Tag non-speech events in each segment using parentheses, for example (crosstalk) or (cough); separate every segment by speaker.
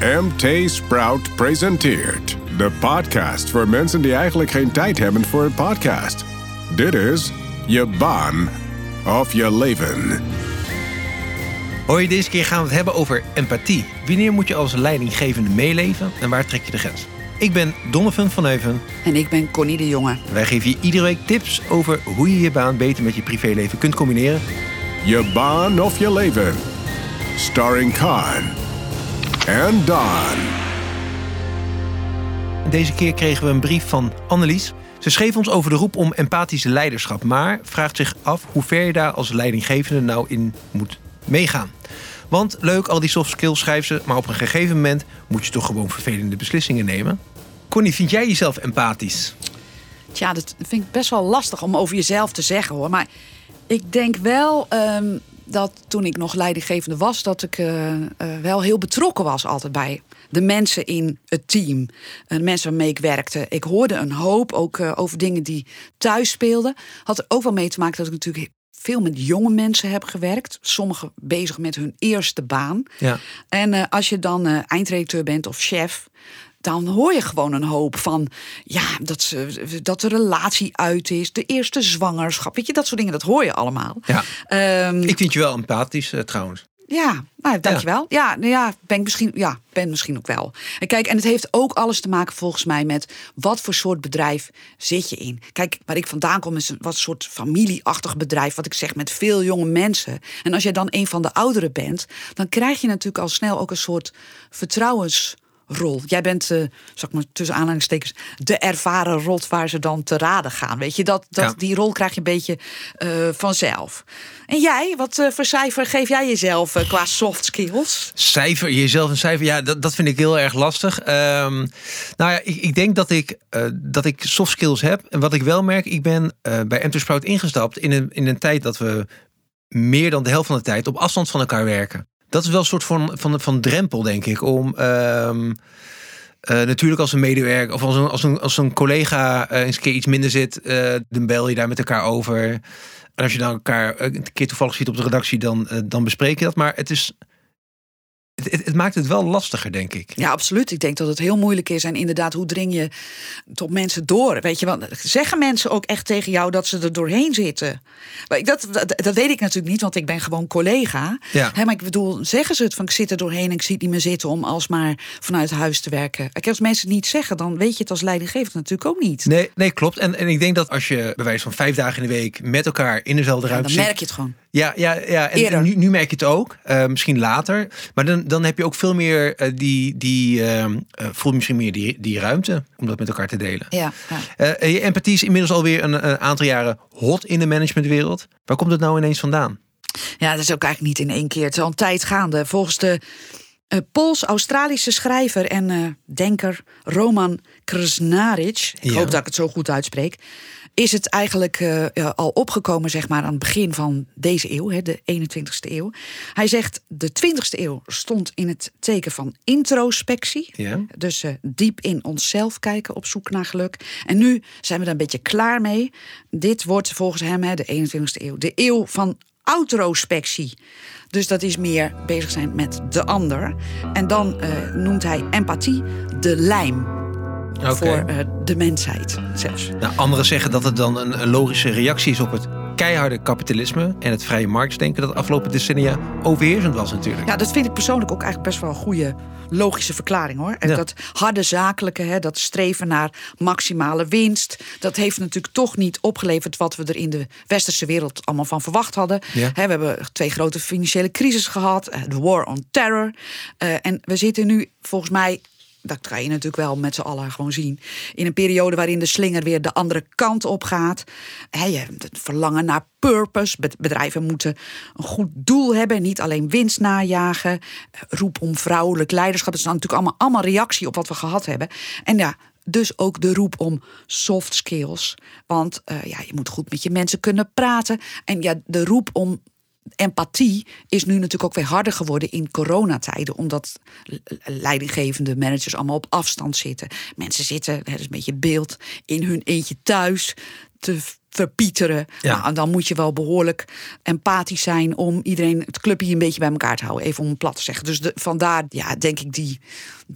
Speaker 1: MT Sprout presenteert de podcast voor mensen die eigenlijk geen tijd hebben voor een podcast. Dit is je baan of je leven.
Speaker 2: Hoi, deze keer gaan we het hebben over empathie. Wanneer moet je als leidinggevende meeleven en waar trek je de grens? Ik ben Donovan van Heuven.
Speaker 3: En ik ben Connie de Jonge.
Speaker 2: Wij geven je iedere week tips over hoe je je baan beter met je privéleven kunt combineren.
Speaker 1: Je baan of je leven. Starring Khan and Don.
Speaker 2: Deze keer kregen we een brief van Annelies. Ze schreef ons over de roep om empathische leiderschap, maar vraagt zich af hoe ver je daar als leidinggevende nou in moet meegaan. Want leuk, al die soft skills schrijft ze, maar op een gegeven moment moet je toch gewoon vervelende beslissingen nemen. Connie, vind jij jezelf empathisch?
Speaker 3: Tja, dat vind ik best wel lastig om over jezelf te zeggen hoor. Maar ik denk wel ehm, dat toen ik nog leidinggevende was, dat ik eh, eh, wel heel betrokken was altijd bij de mensen in het team. De mensen waarmee ik werkte. Ik hoorde een hoop ook eh, over dingen die thuis speelden. Had er ook wel mee te maken dat ik natuurlijk veel met jonge mensen heb gewerkt. Sommigen bezig met hun eerste baan.
Speaker 2: Ja.
Speaker 3: En eh, als je dan eh eindredacteur bent of chef, dan hoor je gewoon een hoop van ja, dat, ze, dat de relatie uit is, de eerste zwangerschap. Weet je, dat soort dingen, dat hoor je allemaal.
Speaker 2: Ja.
Speaker 3: Ehm,
Speaker 2: Ik vind je wel empathisch eh, trouwens.
Speaker 3: ja, nou, dankjewel. Ja, nou ja, ben ik misschien, ja, ben misschien ook wel. En kijk, en het heeft ook alles te maken volgens mij met wat voor soort bedrijf zit je in. Kijk, waar ik vandaan kom is een wat soort familieachtig bedrijf, wat ik zeg met veel jonge mensen. En als jij dan een van de ouderen bent, dan krijg je natuurlijk al snel ook een soort vertrouwensrol. Jij bent, eh zeg maar tussen aanhalingstekens, de ervaren rot waar ze dan te raden gaan. Weet je, dat, dat,
Speaker 2: Ja.
Speaker 3: die rol krijg je een beetje eh, vanzelf. En jij, wat eh, voor cijfer geef jij jezelf qua soft skills?
Speaker 2: Cijfer, jezelf een cijfer, ja, dat, dat vind ik heel erg lastig. Ehm, nou ja, ik, ik denk dat ik, dat ik soft skills heb. En wat ik wel merk, ik ben bij Enter Sprout ingestapt in een, in een tijd dat we meer dan de helft van de tijd op afstand van elkaar werken. Dat is wel een soort van, van, van drempel, denk ik, om... ehm, eh, natuurlijk als een medewerker of als een, als een, als een collega eh, eens een keer iets minder zit, eh, dan bel je daar met elkaar over. En als je dan elkaar een keer toevallig ziet op de redactie, dan, dan bespreek je dat. Maar het is. Het, het, het maakt het wel lastiger, denk ik.
Speaker 3: Ja, absoluut. Ik denk dat het heel moeilijk is. En inderdaad, hoe dring je tot mensen door? Weet je, want zeggen mensen ook echt tegen jou dat ze er doorheen zitten? Maar ik- Dat, dat, dat weet ik natuurlijk niet, want ik ben gewoon collega.
Speaker 2: Ja.
Speaker 3: Hè, maar ik bedoel, zeggen ze het van ik zit er doorheen en ik zie niet meer zitten om alsmaar vanuit huis te werken. Als mensen het niet zeggen, dan weet je het als leidinggevende natuurlijk ook niet.
Speaker 2: Nee, nee, klopt. En, en ik denk dat als je bij wijze van vijf dagen in de week met elkaar in dezelfde
Speaker 3: Ja,
Speaker 2: ruimte
Speaker 3: dan
Speaker 2: zit.
Speaker 3: merk je het gewoon.
Speaker 2: Ja, ja, ja. En, nu, nu merk je het ook. eh, misschien later. Maar dan, dan heb je ook veel meer eh, die. die voel je misschien meer die, die ruimte om dat met elkaar te delen.
Speaker 3: Ja, ja.
Speaker 2: Je empathie is inmiddels alweer een, een aantal jaren hot in de managementwereld. Waar komt het nou ineens vandaan?
Speaker 3: Ja, dat is ook eigenlijk niet in één keer. Het is al een tijd gaande. Volgens de Pools-Australische schrijver en denker Roman Krznaric... ik
Speaker 2: Ja.
Speaker 3: hoop dat ik het zo goed uitspreek... is het eigenlijk eh, al opgekomen zeg maar, aan het begin van deze eeuw, hè, de 21ste eeuw. Hij zegt, de 20ste eeuw stond in het teken van introspectie.
Speaker 2: Ja.
Speaker 3: Dus eh, diep in onszelf kijken op zoek naar geluk. En nu zijn we daar een beetje klaar mee. Dit wordt volgens hem hè, de 21ste eeuw de eeuw van autrospectie. Dus dat is meer bezig zijn met de ander. En dan eh, noemt hij empathie de lijm Voor eh, de mensheid zelfs.
Speaker 2: Nou, anderen zeggen dat het dan een, logische reactie is op het keiharde kapitalisme en het vrije marktdenken dat de afgelopen decennia overheersend was natuurlijk.
Speaker 3: Ja, dat vind ik persoonlijk ook eigenlijk best wel een goede logische verklaring hoor. En
Speaker 2: Ja.
Speaker 3: Dat harde zakelijke, hè, dat streven naar maximale winst, dat heeft natuurlijk toch niet opgeleverd wat we er in de westerse wereld allemaal van verwacht hadden.
Speaker 2: Ja.
Speaker 3: Hè, we hebben twee grote financiële crisis gehad, eh, de war on terror. Eh, en we zitten nu volgens mij. Dat kan je natuurlijk wel met z'n allen gewoon zien. In een periode waarin de slinger weer de andere kant op gaat. Hebt het verlangen naar purpose. Bed- Bedrijven moeten een goed doel hebben. Niet alleen winst najagen. Eh, Roep om vrouwelijk leiderschap. Dat is natuurlijk allemaal, allemaal reactie op wat we gehad hebben. En ja, dus ook de roep om soft skills. Want eh, ja, je moet goed met je mensen kunnen praten. En ja, de roep om empathie is nu natuurlijk ook weer harder geworden in coronatijden. Omdat le- leidinggevende managers allemaal op afstand zitten. Mensen zitten, dat is een beetje beeld, in hun eentje thuis te verpieteren.
Speaker 2: Ja.
Speaker 3: Nou, en dan moet je wel behoorlijk empathisch zijn om iedereen, het clubje een beetje bij elkaar te houden. Even om het plat te zeggen. Dus de, vandaar, ja, denk ik, die,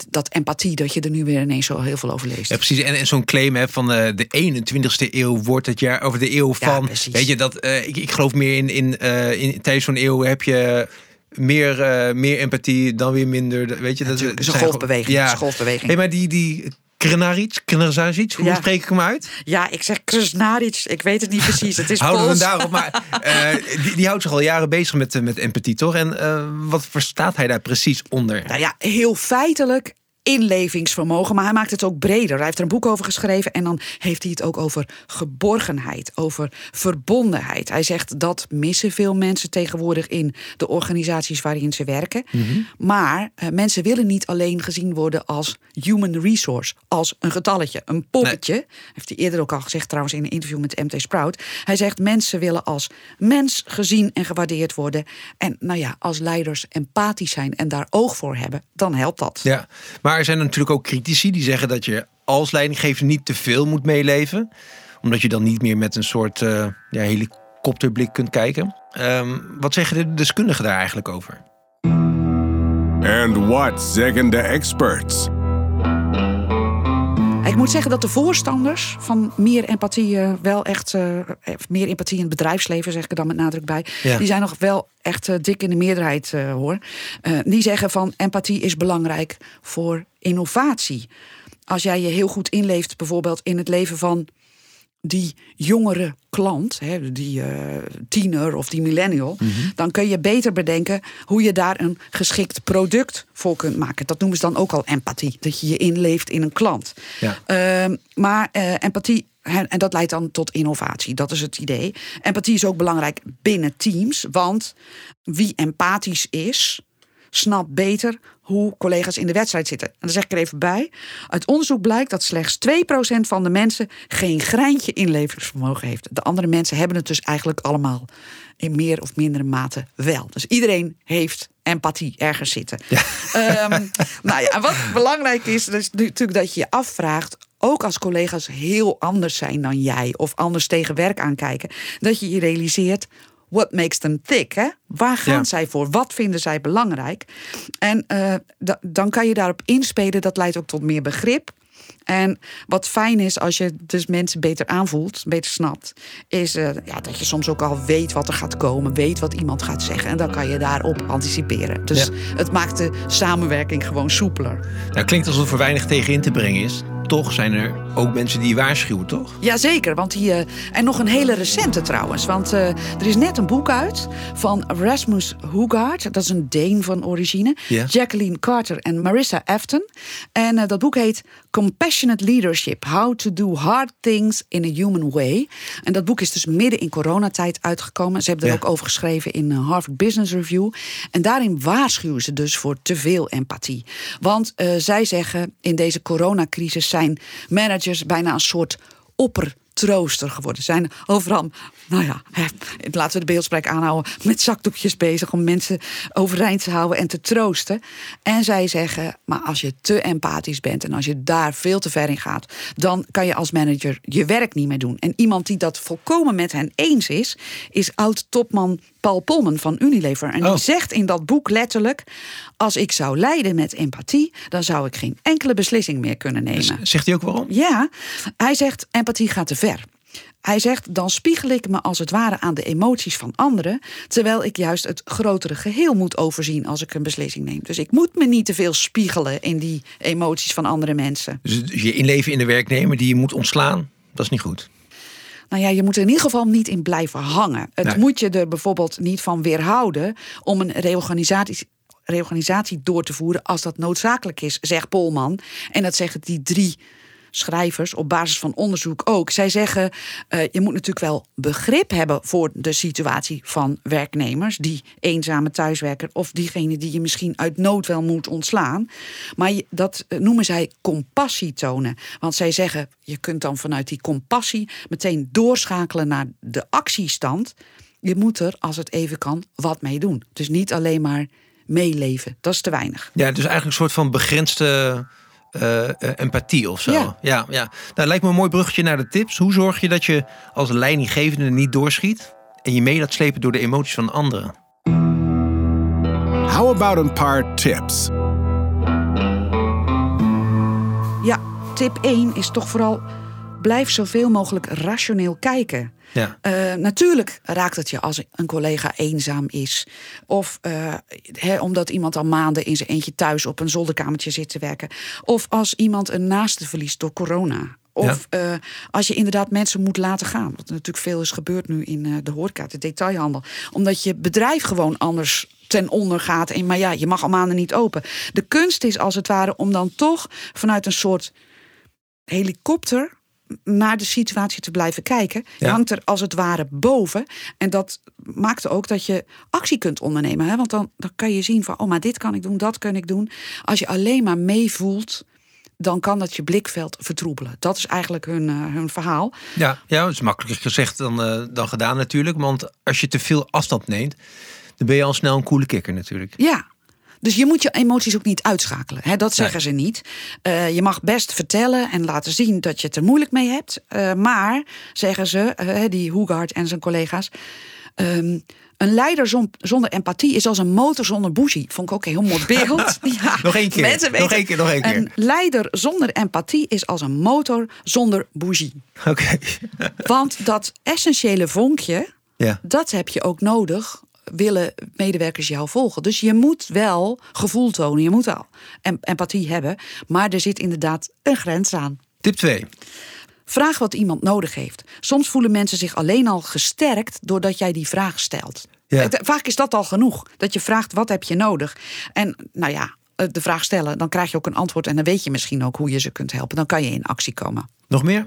Speaker 3: dat empathie, dat je er nu weer ineens zo heel veel over leest.
Speaker 2: Ja, precies. En, en zo'n claim hè, van eh, de 21ste eeuw wordt het jaar over de eeuw
Speaker 3: Ja,
Speaker 2: van. weet je dat? eh, ik, ik geloof meer in, in, eh, in tijdens zo'n eeuw heb je meer, meer empathie dan weer minder. Weet je, dat
Speaker 3: Natuurlijk, het is een golfbeweging, is een golfbeweging.
Speaker 2: Hey, maar die, die Krenaric, Krenaric, hoe
Speaker 3: Ja.
Speaker 2: spreek ik hem uit?
Speaker 3: Ja, ik zeg Krasnaric, ik weet het niet precies. Het is
Speaker 2: Houden we hem daarop. Maar (laughs) eh, die, die houdt zich al jaren bezig met, eh, met empathie, toch? En eh, wat verstaat hij daar precies onder?
Speaker 3: Nou ja, heel feitelijk inlevingsvermogen, maar hij maakt het ook breder. Hij heeft er een boek over geschreven en dan heeft hij het ook over geborgenheid, over verbondenheid. Hij zegt dat missen veel mensen tegenwoordig in de organisaties waarin ze werken. Maar eh, mensen willen niet alleen gezien worden als human resource, als een getalletje, een poppetje. Heeft hij eerder ook al gezegd trouwens in een interview met MT Sprout. Hij zegt mensen willen als mens gezien en gewaardeerd worden. En nou ja, als leiders empathisch zijn en daar oog voor hebben, dan helpt dat.
Speaker 2: Ja, maar er zijn natuurlijk ook critici die zeggen dat je als leidinggever niet te veel moet meeleven. Omdat je dan niet meer met een soort eh, ja, helikopterblik kunt kijken. Ehm, wat zeggen de deskundigen daar eigenlijk over?
Speaker 1: And what zeggen de experts?
Speaker 3: Ik moet zeggen dat de voorstanders van meer empathie eh, wel echt eh, meer empathie in het bedrijfsleven, zeg ik er dan met nadruk bij,
Speaker 2: Ja.
Speaker 3: die zijn nog wel echt eh, dik in de meerderheid eh, hoor. Eh, die zeggen van empathie is belangrijk voor innovatie. Als jij je heel goed inleeft, bijvoorbeeld in het leven van die jongere klant, hè, die eh, tiener of die millennial, dan kun je beter bedenken hoe je daar een geschikt product voor kunt maken. Dat noemen ze dan ook al empathie, dat je je inleeft in een klant.
Speaker 2: Ja.
Speaker 3: Ehm, maar eh, empathie, hè, en dat leidt dan tot innovatie, dat is het idee. Empathie is ook belangrijk binnen teams, want wie empathisch is, snapt beter hoe collega's in de wedstrijd zitten. En dan zeg ik er even bij. Uit onderzoek blijkt dat slechts 2% van de mensen geen greintje inleveringsvermogen heeft. De andere mensen hebben het dus eigenlijk allemaal in meer of mindere mate wel. Dus iedereen heeft empathie ergens zitten. Ehm, nou ja, wat belangrijk is, is natuurlijk dat je je afvraagt ook als collega's heel anders zijn dan jij of anders tegen werk aankijken, dat je je realiseert what makes them tick? Hè? Waar gaan
Speaker 2: Ja.
Speaker 3: zij voor? Wat vinden zij belangrijk? En eh, da- dan kan je daarop inspelen. Dat leidt ook tot meer begrip. En wat fijn is als je dus mensen beter aanvoelt, beter snapt, is eh, ja, dat je soms ook al weet wat er gaat komen, weet wat iemand gaat zeggen. En dan kan je daarop anticiperen. Dus
Speaker 2: Ja.
Speaker 3: het maakt de samenwerking gewoon soepeler.
Speaker 2: Nou, klinkt alsof er weinig tegen in te brengen is. Toch zijn er ook mensen die waarschuwen, toch?
Speaker 3: Jazeker, want die, eh, en nog een hele recente trouwens. Want eh, er is net een boek uit van Rasmus Hoogaard. Dat is een Deen van origine.
Speaker 2: Ja.
Speaker 3: Jacqueline Carter en Marissa Afton. En eh, dat boek heet Compassionate Leadership. How to do hard things in a human way. En dat boek is dus midden in coronatijd uitgekomen. Ze hebben er ook over geschreven in Harvard Business Review. En daarin waarschuwen ze dus voor te veel empathie. Want zij zeggen in deze coronacrisis managers bijna een soort oppertrooster geworden. Zijn overal, nou ja, laten we de beeldspraak aanhouden, met zakdoekjes bezig om mensen overeind te houden en te troosten. En zij zeggen, maar als je te empathisch bent en als je daar veel te ver in gaat, dan kan je als manager je werk niet meer doen. En iemand die dat volkomen met hen eens is, is oud-topman Paul Polman van Unilever. En
Speaker 2: Oh.
Speaker 3: die zegt in dat boek letterlijk: als ik zou leiden met empathie, dan zou ik geen enkele beslissing meer kunnen nemen.
Speaker 2: Z- Zegt hij ook waarom?
Speaker 3: Ja, hij zegt empathie gaat te ver. Hij zegt, dan spiegel ik me als het ware aan de emoties van anderen, terwijl ik juist het grotere geheel moet overzien als ik een beslissing neem. Dus ik moet me niet te veel spiegelen in die emoties van andere mensen.
Speaker 2: Dus je inleven in de werknemer die je moet ontslaan, dat is niet goed.
Speaker 3: Nou ja, je moet er in ieder geval niet in blijven hangen. Het
Speaker 2: Nee.
Speaker 3: moet je er bijvoorbeeld niet van weerhouden om een reorganisatie, reorganisatie door te voeren als dat noodzakelijk is, zegt Polman. En dat zeggen die drie schrijvers op basis van onderzoek ook. Zij zeggen, eh, je moet natuurlijk wel begrip hebben voor de situatie van werknemers, die eenzame thuiswerker of diegene die je misschien uit nood wel moet ontslaan. Maar dat eh, noemen zij compassie tonen. Want zij zeggen, je kunt dan vanuit die compassie meteen doorschakelen naar de actiestand. Je moet er, als het even kan, wat mee doen. Dus niet alleen maar meeleven. Dat is te weinig.
Speaker 2: Ja, dus eigenlijk een soort van begrensde eh, eh, empathie of zo.
Speaker 3: Ja.
Speaker 2: ja, ja. Nou, lijkt me een mooi bruggetje naar de tips. Hoe zorg je dat je als leidinggevende niet doorschiet en je mee laat slepen door de emoties van anderen?
Speaker 1: How about een paar tips?
Speaker 3: Ja, tip 1 is toch vooral blijf zoveel mogelijk rationeel kijken.
Speaker 2: Ja.
Speaker 3: Eh, natuurlijk raakt het je als een collega eenzaam is. Of eh, omdat iemand al maanden in zijn eentje thuis op een zolderkamertje zit te werken. Of als iemand een naaste verliest door corona. Of eh, als je inderdaad mensen moet laten gaan. Wat natuurlijk veel is gebeurd nu in de horeca, de detailhandel. Omdat je bedrijf gewoon anders ten onder gaat. En, maar ja, je mag al maanden niet open. De kunst is als het ware om dan toch vanuit een soort helikopter naar de situatie te blijven kijken. Je
Speaker 2: Ja.
Speaker 3: hangt er als het ware boven. En dat maakt ook dat je actie kunt ondernemen. Hè? Want dan, dan kan je zien van, oh, maar dit kan ik doen, dat kan ik doen. Als je alleen maar meevoelt, dan kan dat je blikveld vertroebelen. Dat is eigenlijk hun, eh, hun verhaal.
Speaker 2: Ja, ja, dat is makkelijker gezegd dan, eh, dan gedaan natuurlijk. Want als je te veel afstand neemt, dan ben je al snel een coole kikker natuurlijk.
Speaker 3: Ja. Dus je moet je emoties ook niet uitschakelen. Hè? Dat zeggen ze niet. Eh, je mag best vertellen en laten zien dat je het er moeilijk mee hebt. Eh, maar, zeggen ze, eh, die Hoegaard en zijn collega's... ehm, een leider zon- zonder empathie is als een motor zonder bougie. Vond ik ook heel mooi beeld. (laughs) Ja,
Speaker 2: Nog één keer,
Speaker 3: mensen
Speaker 2: nog
Speaker 3: weten-
Speaker 2: één keer, nog één keer.
Speaker 3: Een leider zonder empathie is als een motor zonder bougie.
Speaker 2: Oké.
Speaker 3: Want dat essentiële vonkje,
Speaker 2: Ja.
Speaker 3: dat heb je ook nodig. Willen medewerkers jou volgen? Dus je moet wel gevoel tonen, je moet wel em- empathie hebben. Maar er zit inderdaad een grens aan.
Speaker 2: Tip 2.
Speaker 3: Vraag wat iemand nodig heeft. Soms voelen mensen zich alleen al gesterkt doordat jij die vraag stelt.
Speaker 2: Ja.
Speaker 3: Vaak is dat al genoeg. Dat je vraagt wat heb je nodig. En nou ja, eh, de vraag stellen, dan krijg je ook een antwoord en dan weet je misschien ook hoe je ze kunt helpen. Dan kan je in actie komen.
Speaker 2: Nog meer?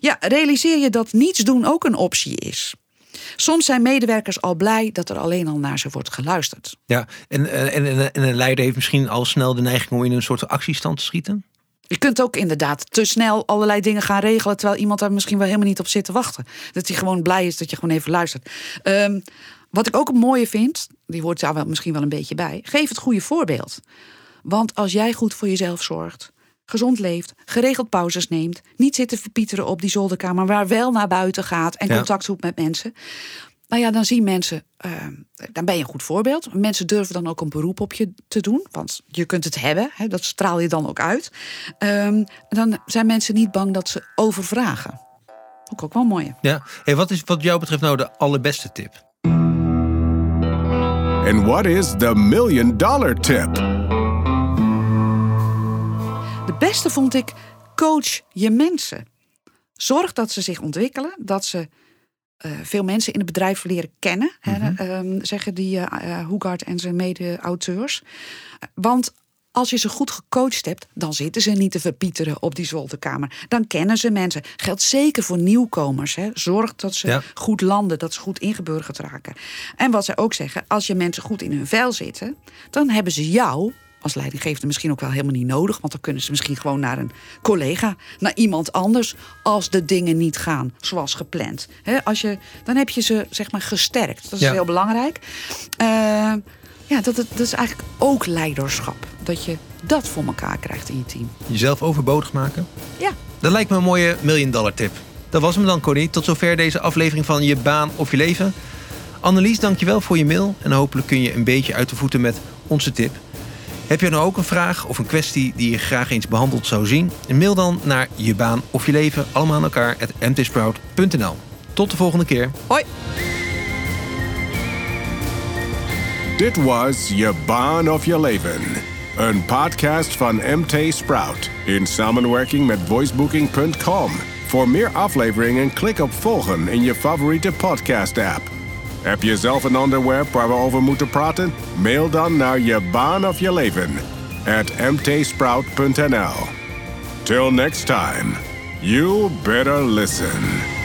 Speaker 3: Ja, realiseer je dat niets doen ook een optie is. Soms zijn medewerkers al blij dat er alleen al naar ze wordt geluisterd.
Speaker 2: Ja, en, eh, en, en, en een leider heeft misschien al snel de neiging om in een soort actiestand te schieten.
Speaker 3: Je kunt ook inderdaad te snel allerlei dingen gaan regelen... terwijl iemand daar misschien wel helemaal niet op zit te wachten. Dat hij gewoon blij is dat je gewoon even luistert. Ehm, wat ik ook een mooie vind, die hoort daar wel, misschien wel een beetje bij... geef het goede voorbeeld. Want als jij goed voor jezelf zorgt... gezond leeft, geregeld pauzes neemt... niet zit te verpieteren op die zolderkamer... maar wel naar buiten gaat en
Speaker 2: Ja.
Speaker 3: contact zoekt met mensen... Nou ja, dan zien mensen, eh, dan ben je een goed voorbeeld. Mensen durven dan ook een beroep op je te doen, want je kunt het hebben, hè, dat straal je dan ook uit. Ehm, dan zijn mensen niet bang dat ze overvragen. Ook ook wel mooi.
Speaker 2: Ja. Hey, wat is wat jou betreft nou de allerbeste tip?
Speaker 1: And what is the million dollar tip?
Speaker 3: Beste vond ik, coach je mensen. Zorg dat ze zich ontwikkelen, dat ze eh, veel mensen in het bedrijf leren kennen, hè, ehm, zeggen die Hoegaard en zijn mede-auteurs. Want als je ze goed gecoacht hebt, dan zitten ze niet te verpieteren op die zolderkamer. Dan kennen ze mensen. Geldt zeker voor nieuwkomers. Hè. Zorg dat ze
Speaker 2: Ja.
Speaker 3: goed landen, dat ze goed ingeburgerd raken. En wat zij ook zeggen, als je mensen goed in hun vel zitten, dan hebben ze jou als leidinggevende misschien ook wel helemaal niet nodig. Want dan kunnen ze misschien gewoon naar een collega, naar iemand anders, als de dingen niet gaan zoals gepland. Als je, dan heb je ze zeg maar gesterkt. Dat is
Speaker 2: Ja.
Speaker 3: heel belangrijk. Eh, ja, dat, dat, dat is eigenlijk ook leiderschap. Dat je dat voor elkaar krijgt in je team.
Speaker 2: Jezelf overbodig maken?
Speaker 3: Ja.
Speaker 2: Dat lijkt me een mooie million dollar tip. Dat was hem dan, Connie. Tot zover deze aflevering van Je Baan of Je Leven. Annelies, dankjewel voor je mail. En hopelijk kun je een beetje uit de voeten met onze tip. Heb je nou ook een vraag of een kwestie die je graag eens behandeld zou zien? Mail dan naar Je Baan of Je Leven, allemaal aan elkaar, at mtsprout.nl. Tot de volgende keer.
Speaker 3: Hoi!
Speaker 1: Dit was Je Baan of Je Leven. Een podcast van MT Sprout in samenwerking met voicebooking.com. Voor meer afleveringen klik op volgen in je favoriete podcast app. Heb je zelf een onderwerp waar we over moeten praten? Mail dan naar Je Baan of Je Leven at mtsprout.nl. Till next time, you better listen.